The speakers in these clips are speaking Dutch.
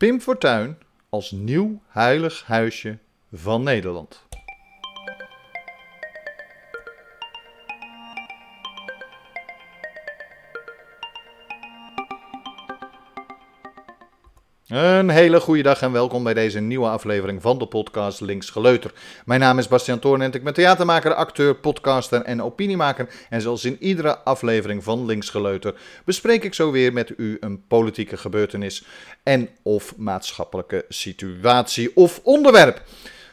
Pim Fortuyn als nieuw heilig huisje van Nederland. Een hele goede dag en welkom bij deze nieuwe aflevering van de podcast Links Geleuter. Mijn naam is Bastiaan Toorn en ik ben theatermaker, acteur, podcaster en opiniemaker. En zoals in iedere aflevering van Links Geleuter bespreek ik zo weer met u een politieke gebeurtenis en of maatschappelijke situatie of onderwerp.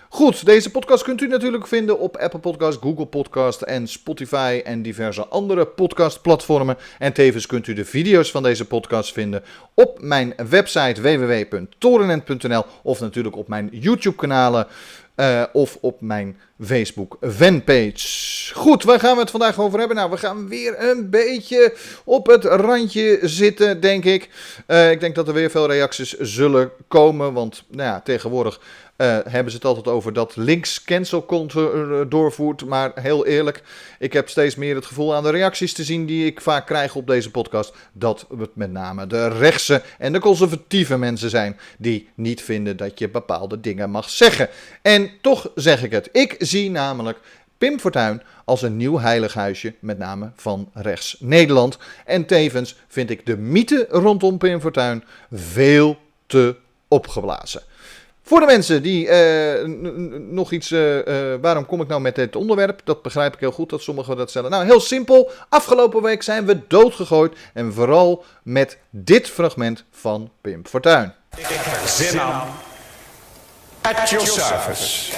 Goed, deze podcast kunt u natuurlijk vinden op Apple Podcast, Google Podcast en Spotify en diverse andere podcastplatformen. En tevens kunt u de video's van deze podcast vinden op mijn website www.torenent.nl of natuurlijk op mijn YouTube kanalen. Uh, of op mijn Facebook fanpage. Goed, waar gaan we het vandaag over hebben? Nou, we gaan weer een beetje op het randje zitten, denk ik. Uh, ik denk dat er weer veel reacties zullen komen. Want nou ja, tegenwoordig uh, hebben ze het altijd over dat links cancel uh, doorvoert. Maar heel eerlijk, ik heb steeds meer het gevoel aan de reacties te zien die ik vaak krijg op deze podcast. Dat het met name de rechtse en de conservatieve mensen zijn die niet vinden dat je bepaalde dingen mag zeggen. En toch zeg ik het. Ik zie namelijk Pim Fortuyn als een nieuw heilig huisje, met name van rechts Nederland. En tevens vind ik de mythe rondom Pim Fortuyn veel te opgeblazen. Voor de mensen die uh, nog iets. Uh, uh, waarom kom ik nou met dit onderwerp? Dat begrijp ik heel goed dat sommigen dat stellen. Nou, heel simpel. Afgelopen week zijn we doodgegooid. En vooral met dit fragment van Pim Fortuyn. Zin aan. At your service.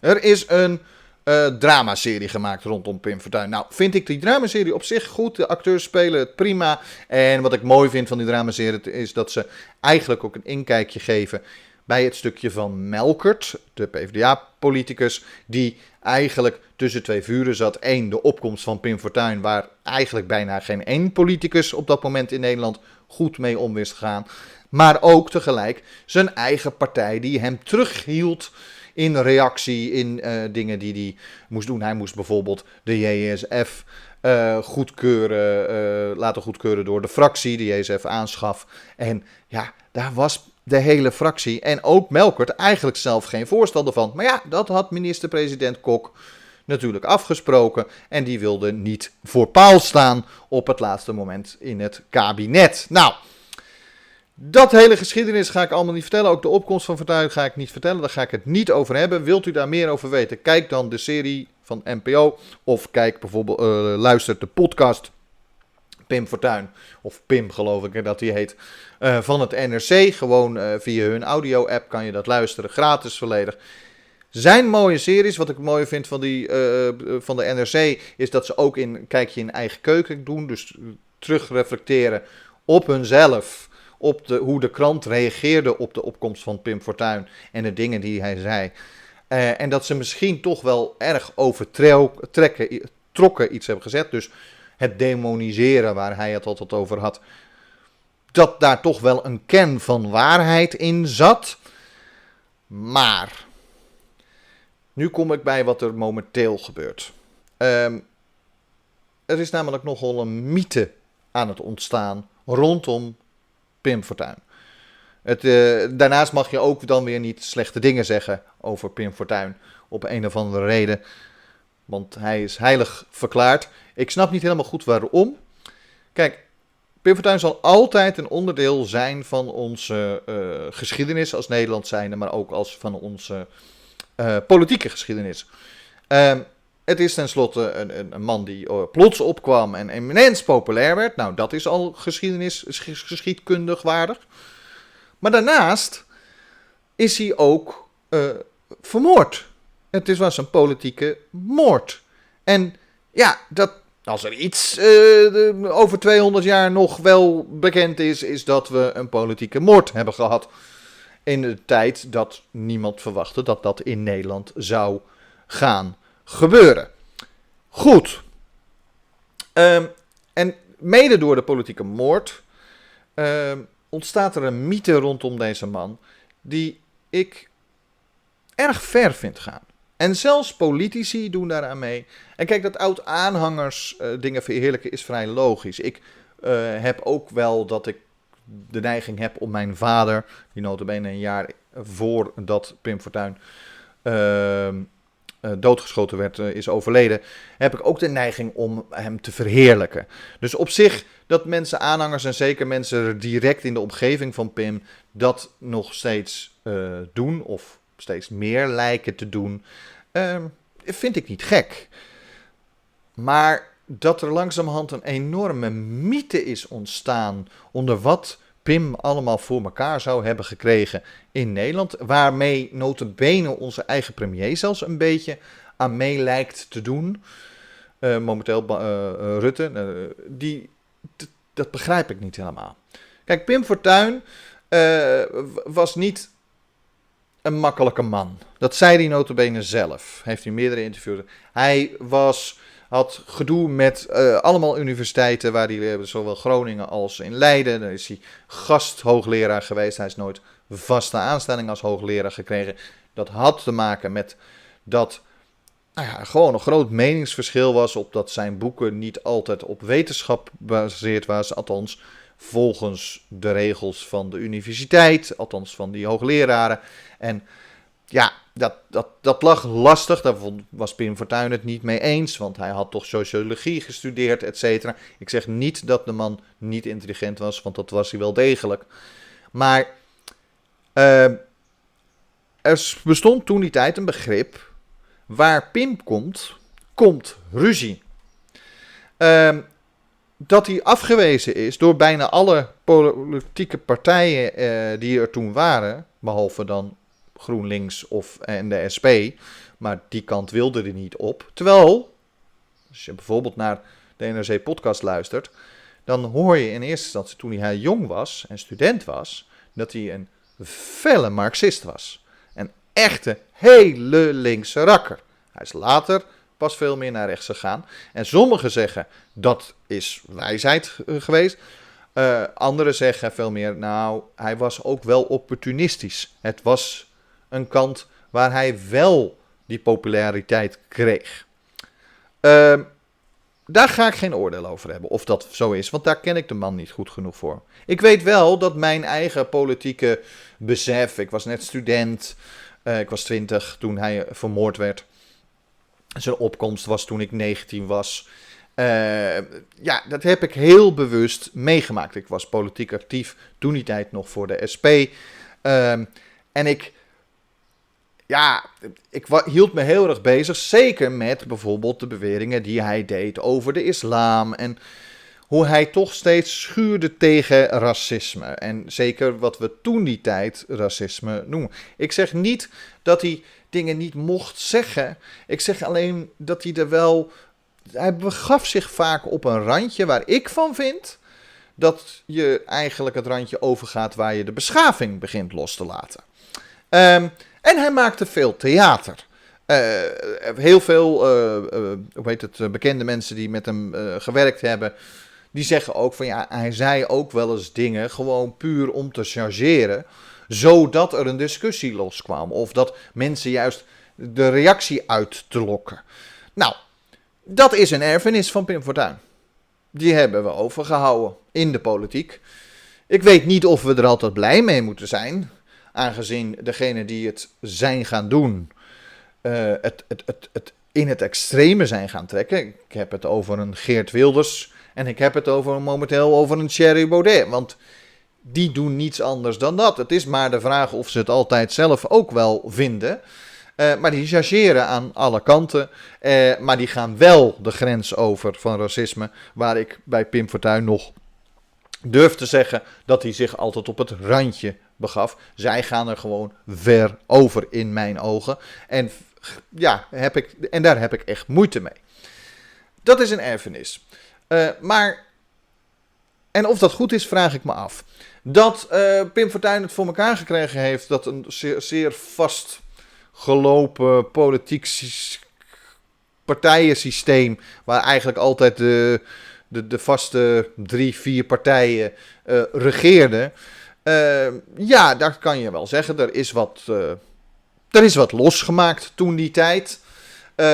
Er is een uh, dramaserie gemaakt rondom Pim Fortuyn. Nou, vind ik die dramaserie op zich goed. De acteurs spelen het prima. En wat ik mooi vind van die dramaserie is dat ze eigenlijk ook een inkijkje geven bij het stukje van Melkert, de PvdA-politicus, die eigenlijk tussen twee vuren zat. Eén, de opkomst van Pim Fortuyn, waar eigenlijk bijna geen één politicus op dat moment in Nederland goed mee om wist gaan. Maar ook tegelijk zijn eigen partij die hem terughield in reactie in uh, dingen die hij moest doen. Hij moest bijvoorbeeld de JSF uh, goedkeuren, uh, laten goedkeuren door de fractie, de JSF aanschaf. En ja, daar was de hele fractie en ook Melkert eigenlijk zelf geen voorstander van. Maar ja, dat had minister-president Kok natuurlijk afgesproken. En die wilde niet voor paal staan op het laatste moment in het kabinet. Nou, dat hele geschiedenis ga ik allemaal niet vertellen. Ook de opkomst van Fortuyn ga ik niet vertellen. Daar ga ik het niet over hebben. Wilt u daar meer over weten? Kijk dan de serie van NPO. Of kijk bijvoorbeeld, uh, luister de podcast Pim Fortuyn, of Pim geloof ik dat hij heet, uh, van het NRC. Gewoon uh, via hun audio-app kan je dat luisteren, gratis volledig. Zijn mooie series, wat ik mooi vind van, die, uh, van de NRC, is dat ze ook in kijkje in eigen keuken doen. Dus terugreflecteren op hunzelf, op de, hoe de krant reageerde op de opkomst van Pim Fortuyn en de dingen die hij zei. en dat ze misschien toch wel erg overtrekken, trokken iets hebben gezet. Dus het demoniseren waar hij het altijd over had, dat daar toch wel een kern van waarheid in zat. Maar, nu kom ik bij wat er momenteel gebeurt. Um, er is namelijk nogal een mythe aan het ontstaan rondom Pim Fortuyn. Het, uh, daarnaast mag je ook dan weer niet slechte dingen zeggen over Pim Fortuyn. Op een of andere reden. Want hij is heilig verklaard. Ik snap niet helemaal goed waarom. Kijk, Pim Fortuyn zal altijd een onderdeel zijn van onze uh, geschiedenis als Nederland zijnde, maar ook als van onze uh, politieke geschiedenis. Uh, het is tenslotte een, een, een man die uh, plots opkwam en eminent populair werd. Nou, dat is al geschiedenis, geschiedkundig waardig. Maar daarnaast is hij ook vermoord. Het was een politieke moord. En ja, dat, als er iets uh, over 200 jaar nog wel bekend is, is dat we een politieke moord hebben gehad. In de tijd dat niemand verwachtte dat dat in Nederland zou gaan gebeuren. Goed. Um, en mede door de politieke moord um, ontstaat er een mythe rondom deze man die ik erg ver vind gaan. En zelfs politici doen daaraan mee. En kijk, dat oud-aanhangers uh, dingen verheerlijken is vrij logisch. Ik uh, heb ook wel dat ik de neiging heb om mijn vader, die notabene een jaar voordat Pim Fortuyn uh, doodgeschoten werd, is overleden, heb ik ook de neiging om hem te verheerlijken. Dus op zich dat mensen, aanhangers en zeker mensen direct in de omgeving van Pim, dat nog steeds doen of steeds meer lijken te doen, ehm, vind ik niet gek. Maar dat er langzamerhand een enorme mythe is ontstaan onder wat Pim allemaal voor elkaar zou hebben gekregen in Nederland. Waarmee notabene onze eigen premier zelfs een beetje aan mee lijkt te doen. Uh, momenteel uh, Rutte. Uh, die, dat begrijp ik niet helemaal. Kijk, Pim Fortuyn was niet een makkelijke man. Dat zei hij notabene zelf. Heeft hij meerdere interviews. Hij was had gedoe met uh, allemaal universiteiten, waar hij zowel Groningen als in Leiden. Daar is hij gasthoogleraar geweest. Hij is nooit vaste aanstelling als hoogleraar gekregen. Dat had te maken met dat nou ja, gewoon een groot meningsverschil was op dat zijn boeken niet altijd op wetenschap gebaseerd waren. Althans, volgens de regels van de universiteit, althans van die hoogleraren. En ja, dat, dat, dat lag lastig. Daar was Pim Fortuyn het niet mee eens. Want hij had toch sociologie gestudeerd, et cetera. Ik zeg niet dat de man niet intelligent was, want dat was hij wel degelijk. Maar uh, er bestond toen die tijd een begrip. Waar Pim komt, komt ruzie. Uh, dat hij afgewezen is door bijna alle politieke partijen uh, die er toen waren, behalve dan GroenLinks of en de SP. Maar die kant wilde er niet op. Terwijl, als je bijvoorbeeld naar de NRC-podcast luistert, dan hoor je in eerste instantie toen hij jong was en student was, dat hij een felle Marxist was. Een echte, hele linkse rakker. Hij is later pas veel meer naar rechts gegaan. En sommigen zeggen dat is wijsheid geweest. Uh, anderen zeggen veel meer, nou, hij was ook wel opportunistisch. Het was een kant waar hij wel die populariteit kreeg. Uh, daar ga ik geen oordeel over hebben of dat zo is, want daar ken ik de man niet goed genoeg voor. Ik weet wel dat mijn eigen politieke besef, ik was net student, uh, ik was 20 toen hij vermoord werd. Zijn opkomst was toen ik 19 was. Uh, ja, dat heb ik heel bewust meegemaakt. Ik was politiek actief toen die tijd nog voor de SP. Ehm, en ik ja, ik hield me heel erg bezig. Zeker met bijvoorbeeld de beweringen die hij deed over de islam. En hoe hij toch steeds schuurde tegen racisme. En zeker wat we toen die tijd racisme noemen. Ik zeg niet dat hij dingen niet mocht zeggen. Ik zeg alleen dat hij er wel. Hij begaf zich vaak op een randje waar ik van vind dat je eigenlijk het randje overgaat waar je de beschaving begint los te laten. Um, en hij maakte veel theater. Uh, heel veel uh, hoe heet het, bekende mensen die met hem gewerkt hebben, die zeggen ook van ja, hij zei ook wel eens dingen gewoon puur om te chargeren, zodat er een discussie loskwam. Of dat mensen juist de reactie uit te lokken. Nou, dat is een erfenis van Pim Fortuyn. Die hebben we overgehouden in de politiek. Ik weet niet of we er altijd blij mee moeten zijn. Aangezien degene die het zijn gaan doen, uh, het, het, het, het in het extreme zijn gaan trekken. Ik heb het over een Geert Wilders en ik heb het over momenteel over een Thierry Baudet. Want die doen niets anders dan dat. Het is maar de vraag of ze het altijd zelf ook wel vinden. Uh, maar die chargeren aan alle kanten. Uh, maar die gaan wel de grens over van racisme. Waar ik bij Pim Fortuyn nog durf te zeggen dat hij zich altijd op het randje begaf. Zij gaan er gewoon ver over in mijn ogen. En, ja, heb ik, en daar heb ik echt moeite mee. Dat is een erfenis. Uh, maar, en of dat goed is, vraag ik me af. Dat uh, Pim Fortuyn het voor elkaar gekregen heeft dat een zeer, vastgelopen politiek partijensysteem, waar eigenlijk altijd de, de, de vaste drie, vier partijen uh, regeerden. Uh, ja, dat kan je wel zeggen. Er is wat, er is wat losgemaakt toen die tijd. Uh,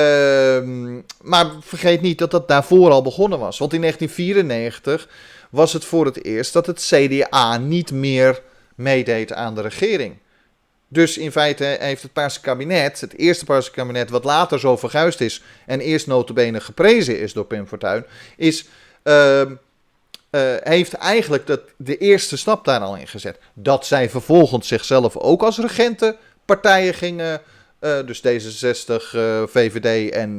maar vergeet niet dat dat daarvoor al begonnen was. Want in 1994 was het voor het eerst dat het CDA niet meer meedeed aan de regering. Dus in feite heeft het Paarse kabinet, het eerste Paarse kabinet, wat later zo verguisd is en eerst notabene geprezen is door Pim Fortuyn, is, uh, heeft eigenlijk dat, de eerste stap daar al in gezet. Dat zij vervolgens zichzelf ook als regentenpartijen gingen, uh, dus D66, VVD en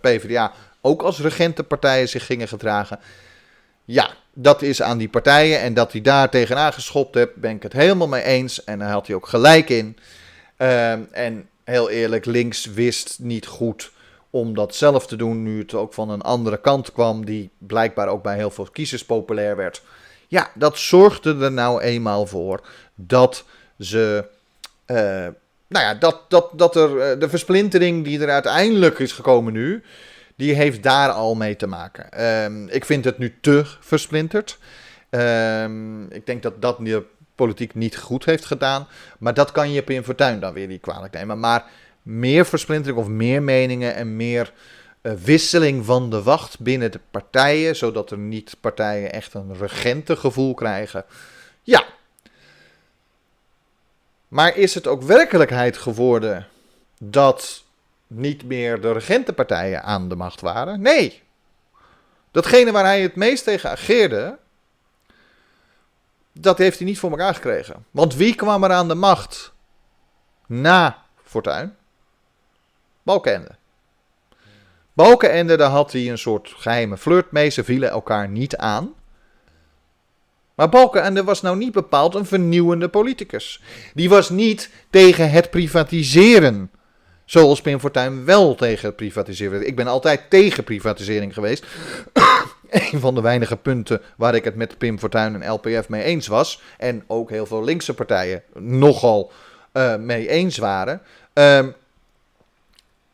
PvdA, ook als regentenpartijen zich gingen gedragen. Ja, dat is aan die partijen. En dat hij daar tegenaan geschopt hebt, ben ik het helemaal mee eens. En daar had hij ook gelijk in. Ehm, en heel eerlijk, links wist niet goed om dat zelf te doen. Nu het ook van een andere kant kwam, die blijkbaar ook bij heel veel kiezers populair werd. Ja, dat zorgde er nou eenmaal voor dat ze. Uh, nou ja, dat, dat, dat er eh, de versplintering die er uiteindelijk is gekomen nu die heeft daar al mee te maken. Ehm, ik vind het nu te versplinterd. Um, ik denk dat dat de politiek niet goed heeft gedaan. Maar dat kan je Pim Fortuyn dan weer niet kwalijk nemen. Maar meer versplintering of meer meningen en meer uh, wisseling van de wacht binnen de partijen. Zodat er niet partijen echt een regentengevoel krijgen. Ja. Maar is het ook werkelijkheid geworden dat niet meer de regentenpartijen aan de macht waren. Nee. Datgene waar hij het meest tegen ageerde, dat heeft hij niet voor elkaar gekregen. Want wie kwam er aan de macht na Fortuyn? Balkenende. Balkenende, daar had hij een soort geheime flirt mee. Ze vielen elkaar niet aan. Maar Balkenende was nou niet bepaald een vernieuwende politicus. Die was niet tegen het privatiseren Zoals Pim Fortuyn wel tegen privatiseren. Ik ben altijd tegen privatisering geweest. een van de weinige punten waar ik het met Pim Fortuyn en LPF mee eens was. En ook heel veel linkse partijen nogal uh, mee eens waren. Uh,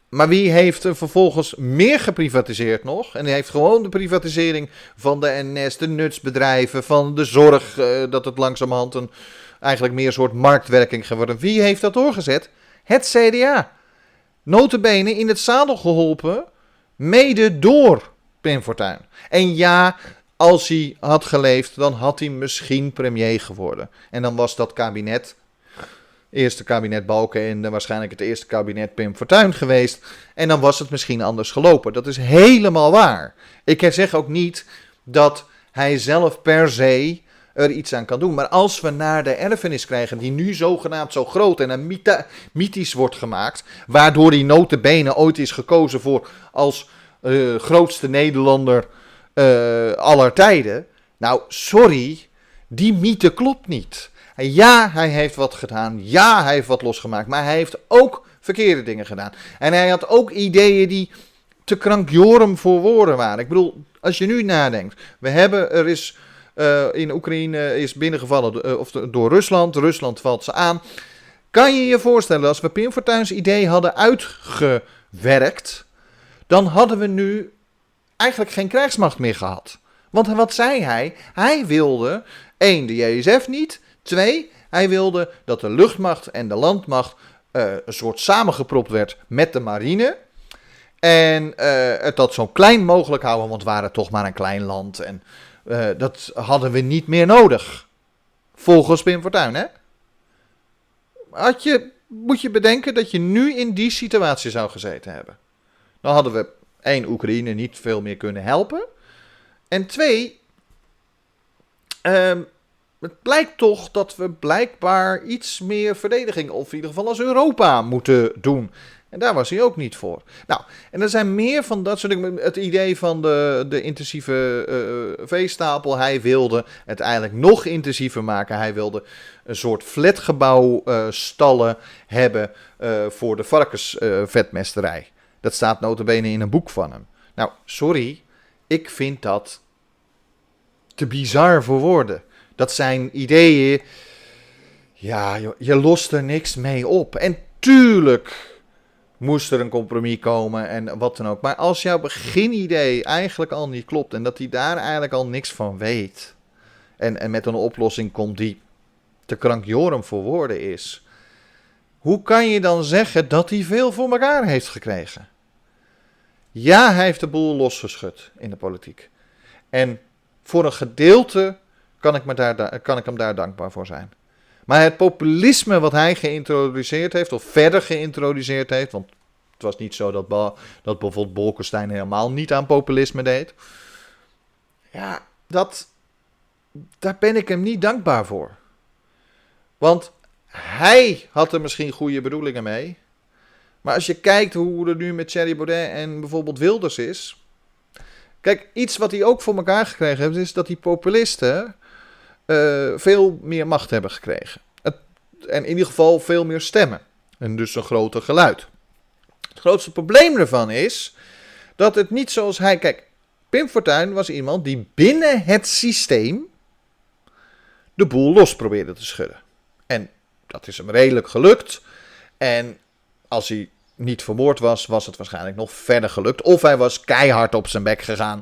maar wie heeft er vervolgens meer geprivatiseerd nog? En die heeft gewoon de privatisering van de NS, de nutsbedrijven, van de zorg, uh, dat het langzamerhand een eigenlijk meer een soort marktwerking geworden. Wie heeft dat doorgezet? Het CDA notabene in het zadel geholpen, mede door Pim Fortuyn. En ja, als hij had geleefd, dan had hij misschien premier geworden. En dan was dat kabinet, eerste kabinet Balken en waarschijnlijk het eerste kabinet Pim Fortuyn geweest. En dan was het misschien anders gelopen. Dat is helemaal waar. Ik zeg ook niet dat hij zelf per se er iets aan kan doen. Maar als we naar de erfenis krijgen, die nu zogenaamd zo groot en een mythisch wordt gemaakt, waardoor die notenbenen ooit is gekozen voor als uh, grootste Nederlander uh, aller tijden. Nou, sorry, die mythe klopt niet. Ja, hij heeft wat gedaan. Ja, hij heeft wat losgemaakt. Maar hij heeft ook verkeerde dingen gedaan. En hij had ook ideeën die te krankjorum voor woorden waren. Ik bedoel, als je nu nadenkt. We hebben, er is uh, in Oekraïne is binnengevallen uh, of door Rusland. Rusland valt ze aan. Kan je je voorstellen, als we Pim Fortuyn's idee hadden uitgewerkt, dan hadden we nu eigenlijk geen krijgsmacht meer gehad. Want wat zei hij? Hij wilde, één, de JSF niet. Twee, hij wilde dat de luchtmacht en de landmacht uh, een soort samengepropt werd met de marine. En het dat zo klein mogelijk houden, want we waren toch maar een klein land. En uh, dat hadden we niet meer nodig. Volgens Pim Fortuyn, hè? Had je, moet je bedenken dat je nu in die situatie zou gezeten hebben. Dan hadden we één, Oekraïne niet veel meer kunnen helpen. En twee, uh, het blijkt toch dat we blijkbaar iets meer verdediging, of in ieder geval als Europa, moeten doen. En daar was hij ook niet voor. Nou, en er zijn meer van dat soort dingen. Het idee van de, de intensieve uh, veestapel. Hij wilde het eigenlijk nog intensiever maken. Hij wilde een soort flatgebouw uh, stallen hebben voor de varkensvetmesterij. dat staat notabene in een boek van hem. Nou, sorry. Ik vind dat te bizar voor woorden. Dat zijn ideeën. Ja, je lost er niks mee op. En tuurlijk moest er een compromis komen en wat dan ook. Maar als jouw beginidee eigenlijk al niet klopt en dat hij daar eigenlijk al niks van weet. En, en met een oplossing komt die te krankjorum voor woorden is. Hoe kan je dan zeggen dat hij veel voor elkaar heeft gekregen? Ja, hij heeft de boel losgeschud in de politiek. En voor een gedeelte kan ik, me daar, kan ik hem daar dankbaar voor zijn. Maar het populisme wat hij geïntroduceerd heeft, of verder geïntroduceerd heeft, want het was niet zo dat, dat bijvoorbeeld Bolkestein helemaal niet aan populisme deed. Ja, dat, daar ben ik hem niet dankbaar voor. Want hij had er misschien goede bedoelingen mee. Maar als je kijkt hoe er nu met Thierry Baudet en bijvoorbeeld Wilders is. Kijk, iets wat hij ook voor elkaar gekregen heeft, is dat die populisten uh, veel meer macht hebben gekregen. Het, en in ieder geval veel meer stemmen. En dus een groter geluid. Het grootste probleem ervan is dat het niet zoals hij. Kijk, Pim Fortuyn was iemand die binnen het systeem de boel los probeerde te schudden. En dat is hem redelijk gelukt. En als hij niet vermoord was, was het waarschijnlijk nog verder gelukt. Of hij was keihard op zijn bek gegaan.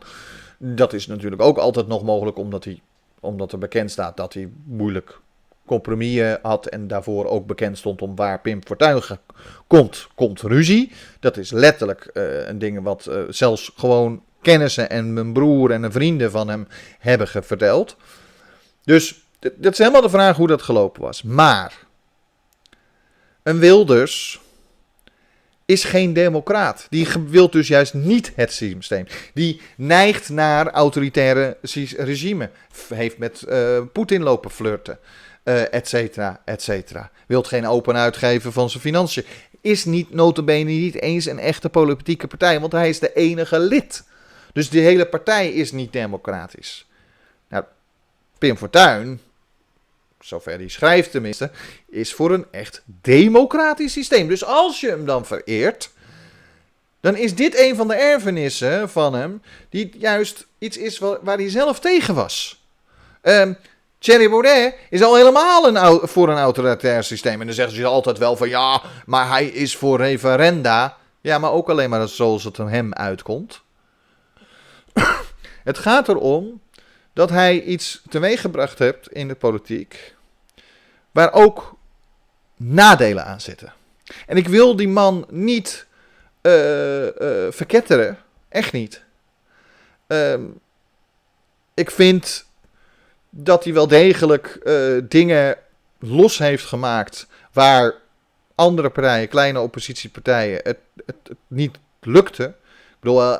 Dat is natuurlijk ook altijd nog mogelijk, omdat, hij, omdat er bekend staat dat hij moeilijk compromissen had. En daarvoor ook bekend stond om waar Pim Fortuyn komt, komt ruzie. Dat is letterlijk uh, een ding wat uh, zelfs gewoon kennissen en mijn broer en een vrienden van hem hebben verteld. Dus dat is helemaal de vraag hoe dat gelopen was. Maar een Wilders is geen democraat. Die wil dus juist niet het systeem. Die neigt naar autoritaire regime. Heeft met uh, Poetin lopen flirten. Uh, et cetera, et cetera. Wilt geen open uitgeven van zijn financiën. Is niet notabene niet eens een echte politieke partij. Want hij is de enige lid. Dus die hele partij is niet democratisch. Nou, Pim Fortuyn zover hij schrijft tenminste, is voor een echt democratisch systeem. Dus als je hem dan vereert, dan is dit een van de erfenissen van hem, die juist iets is waar hij zelf tegen was. Um, Thierry Baudet is al helemaal een, voor een autoritair systeem. En dan zeggen ze altijd wel van ja, maar hij is voor referenda. Ja, maar ook alleen maar zoals het hem uitkomt. het gaat erom dat hij iets teweeggebracht heeft in de politiek. Waar ook nadelen aan zitten. En ik wil die man niet uh, uh, verketteren. Echt niet. Uh, ik vind dat hij wel degelijk uh, dingen los heeft gemaakt. Waar andere partijen, kleine oppositiepartijen, het, het, niet lukte. Ik bedoel,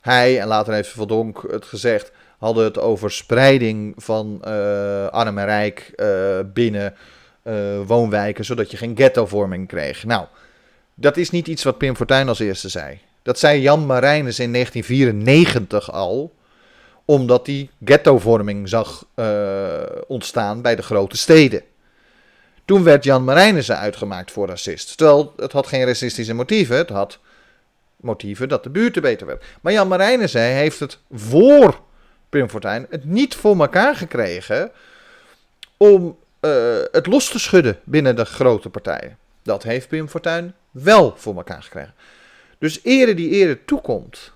hij en later heeft Verdonk het gezegd hadden het over spreiding van uh, arm en rijk uh, binnen uh, woonwijken, zodat je geen ghettovorming kreeg. Nou, dat is niet iets wat Pim Fortuyn als eerste zei. Dat zei Jan Marijnes in 1994 al, omdat hij ghettovorming zag ontstaan bij de grote steden. Toen werd Jan Marijnissen uitgemaakt voor racist. Terwijl het had geen racistische motieven, het had motieven dat de buurt beter werd. Maar Jan Marijnissen heeft het voor Pim Fortuyn het niet voor elkaar gekregen om uh, het los te schudden binnen de grote partijen. Dat heeft Pim Fortuyn wel voor elkaar gekregen. Dus ere die ere toekomt.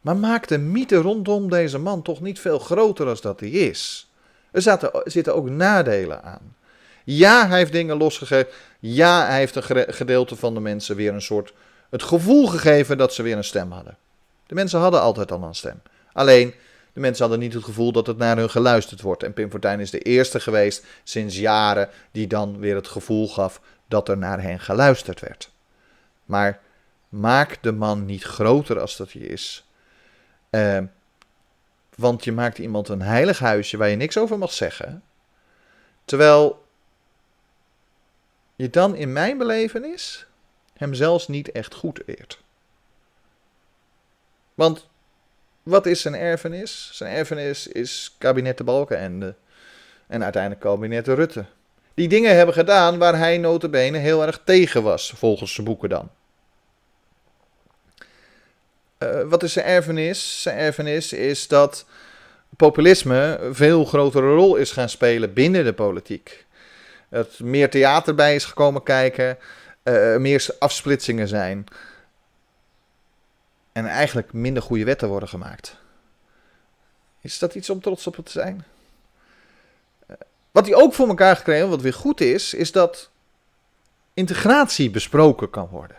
Maar maak de mythe rondom deze man toch niet veel groter dan dat hij is. Er zitten ook nadelen aan. Ja, hij heeft dingen losgegeven. Ja, hij heeft een gedeelte van de mensen weer een soort. het gevoel gegeven dat ze weer een stem hadden. De mensen hadden altijd al een stem. Alleen de mensen hadden niet het gevoel dat het naar hun geluisterd wordt. En Pim Fortuyn is de eerste geweest sinds jaren die dan weer het gevoel gaf dat er naar hen geluisterd werd. Maar maak de man niet groter als dat hij is. Uh, want je maakt iemand een heilig huisje waar je niks over mag zeggen. Terwijl je dan in mijn belevenis hem zelfs niet echt goed eert. Want wat is zijn erfenis? Zijn erfenis is kabinet Balkenende en uiteindelijk kabinet Rutte. Die dingen hebben gedaan waar hij notabene heel erg tegen was, volgens zijn boeken dan. Uh, wat is zijn erfenis? Zijn erfenis is dat populisme een veel grotere rol is gaan spelen binnen de politiek. Dat meer theater bij is gekomen kijken, uh, meer afsplitsingen zijn en eigenlijk minder goede wetten worden gemaakt. Is dat iets om trots op te zijn? Eh, wat hij ook voor elkaar gekregen, wat weer goed is, is dat integratie besproken kan worden.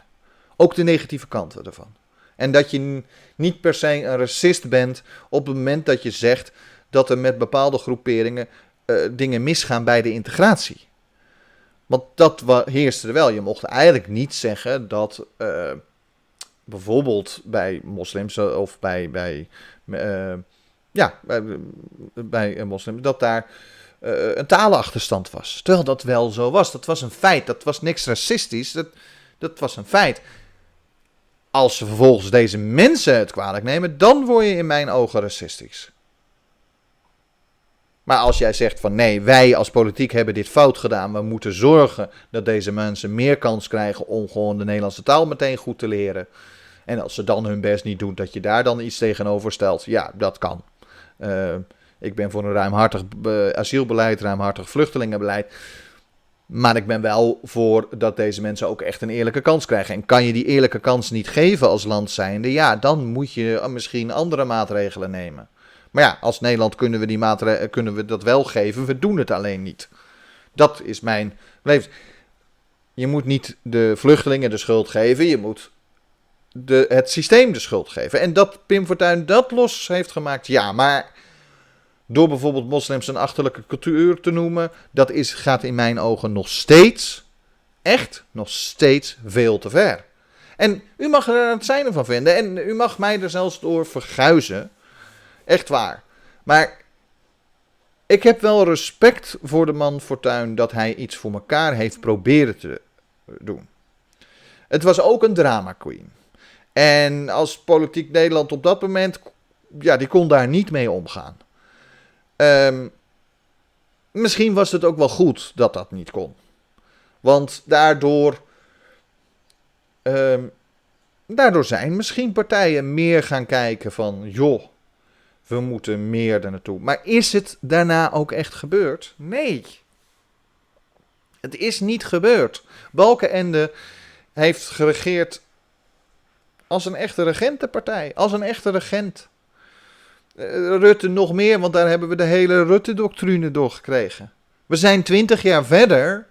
Ook de negatieve kanten ervan. En dat je niet per se een racist bent op het moment dat je zegt dat er met bepaalde groeperingen eh, dingen misgaan bij de integratie. Want dat heerste er wel. Je mocht eigenlijk niet zeggen dat uh, bijvoorbeeld bij moslims of bij, bij, uh, ja, bij, moslims, dat daar uh, een talenachterstand was. Terwijl dat wel zo was. Dat was een feit. Dat was niks racistisch. Dat, dat was een feit. Als ze vervolgens deze mensen het kwalijk nemen, dan word je in mijn ogen racistisch. Maar als jij zegt van nee, wij als politiek hebben dit fout gedaan, we moeten zorgen dat deze mensen meer kans krijgen om gewoon de Nederlandse taal meteen goed te leren. En als ze dan hun best niet doen, dat je daar dan iets tegenover stelt. Ja, dat kan. Uh, ik ben voor een ruimhartig asielbeleid, ruimhartig vluchtelingenbeleid. Maar ik ben wel voor dat deze mensen ook echt een eerlijke kans krijgen. En kan je die eerlijke kans niet geven als land zijnde, ja, dan moet je misschien andere maatregelen nemen. Maar ja, als Nederland kunnen we, die maatregelen, kunnen we dat wel geven, we doen het alleen niet. Dat is mijn leven. Je moet niet de vluchtelingen de schuld geven, je moet de, het systeem de schuld geven. En dat Pim Fortuyn dat los heeft gemaakt, ja, maar door bijvoorbeeld moslims een achterlijke cultuur te noemen, dat is, gaat in mijn ogen nog steeds, echt nog steeds veel te ver. En u mag er het zijne van vinden en u mag mij er zelfs door verguizen. Echt waar. Maar ik heb wel respect voor de man Fortuin dat hij iets voor elkaar heeft proberen te doen. Het was ook een drama queen. En als politiek Nederland op dat moment, ja, die kon daar niet mee omgaan. Um, misschien was het ook wel goed dat dat niet kon. Want daardoor. Um, daardoor zijn misschien partijen meer gaan kijken van. joh, we moeten meer er naartoe. Maar is het daarna ook echt gebeurd? Nee. Het is niet gebeurd. Balkenende heeft geregeerd als een echte regentenpartij. Als een echte regent. Eh, Rutte nog meer, want daar hebben we de hele Rutte-doctrine doorgekregen. We zijn twintig jaar verder.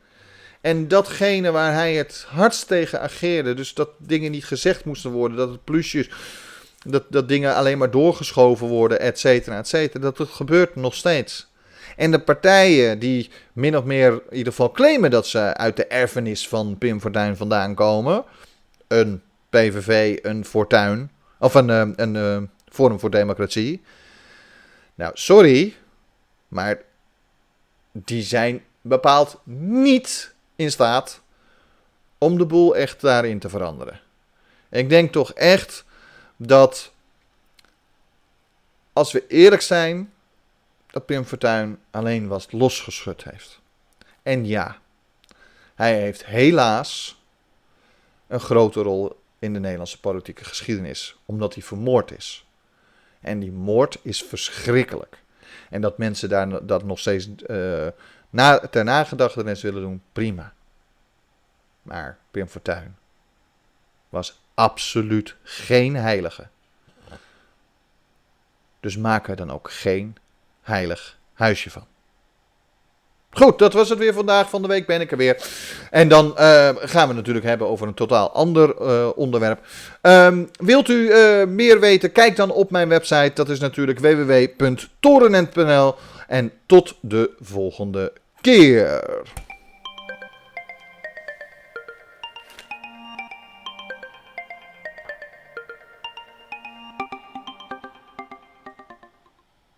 En datgene waar hij het hardst tegen ageerde, dus dat dingen niet gezegd moesten worden, dat het plusjes, dat, dat dingen alleen maar doorgeschoven worden, et cetera, et cetera, dat gebeurt nog steeds. En de partijen die min of meer in ieder geval claimen dat ze uit de erfenis van Pim Fortuyn vandaan komen, een PVV, een Fortuyn, of een, eh, een, een eh, Forum voor Democratie. Nou, sorry, maar die zijn bepaald niet in staat om de boel echt daarin te veranderen. ik denk toch echt dat, als we eerlijk zijn, dat Pim Fortuyn alleen was losgeschud heeft. En ja, hij heeft helaas een grote rol in de Nederlandse politieke geschiedenis, omdat hij vermoord is. En die moord is verschrikkelijk. En dat mensen daar dat nog steeds uh, na, ter nagedachtenis willen doen, prima. Maar Pim Fortuyn was absoluut geen heilige. Dus maak er dan ook geen heilig huisje van. Goed, dat was het weer vandaag. Van de week ben ik er weer. En dan uh, gaan we natuurlijk hebben over een totaal ander uh, onderwerp. Um, wilt u uh, meer weten? Kijk dan op mijn website. Dat is natuurlijk www.torenent.nl. En tot de volgende keer.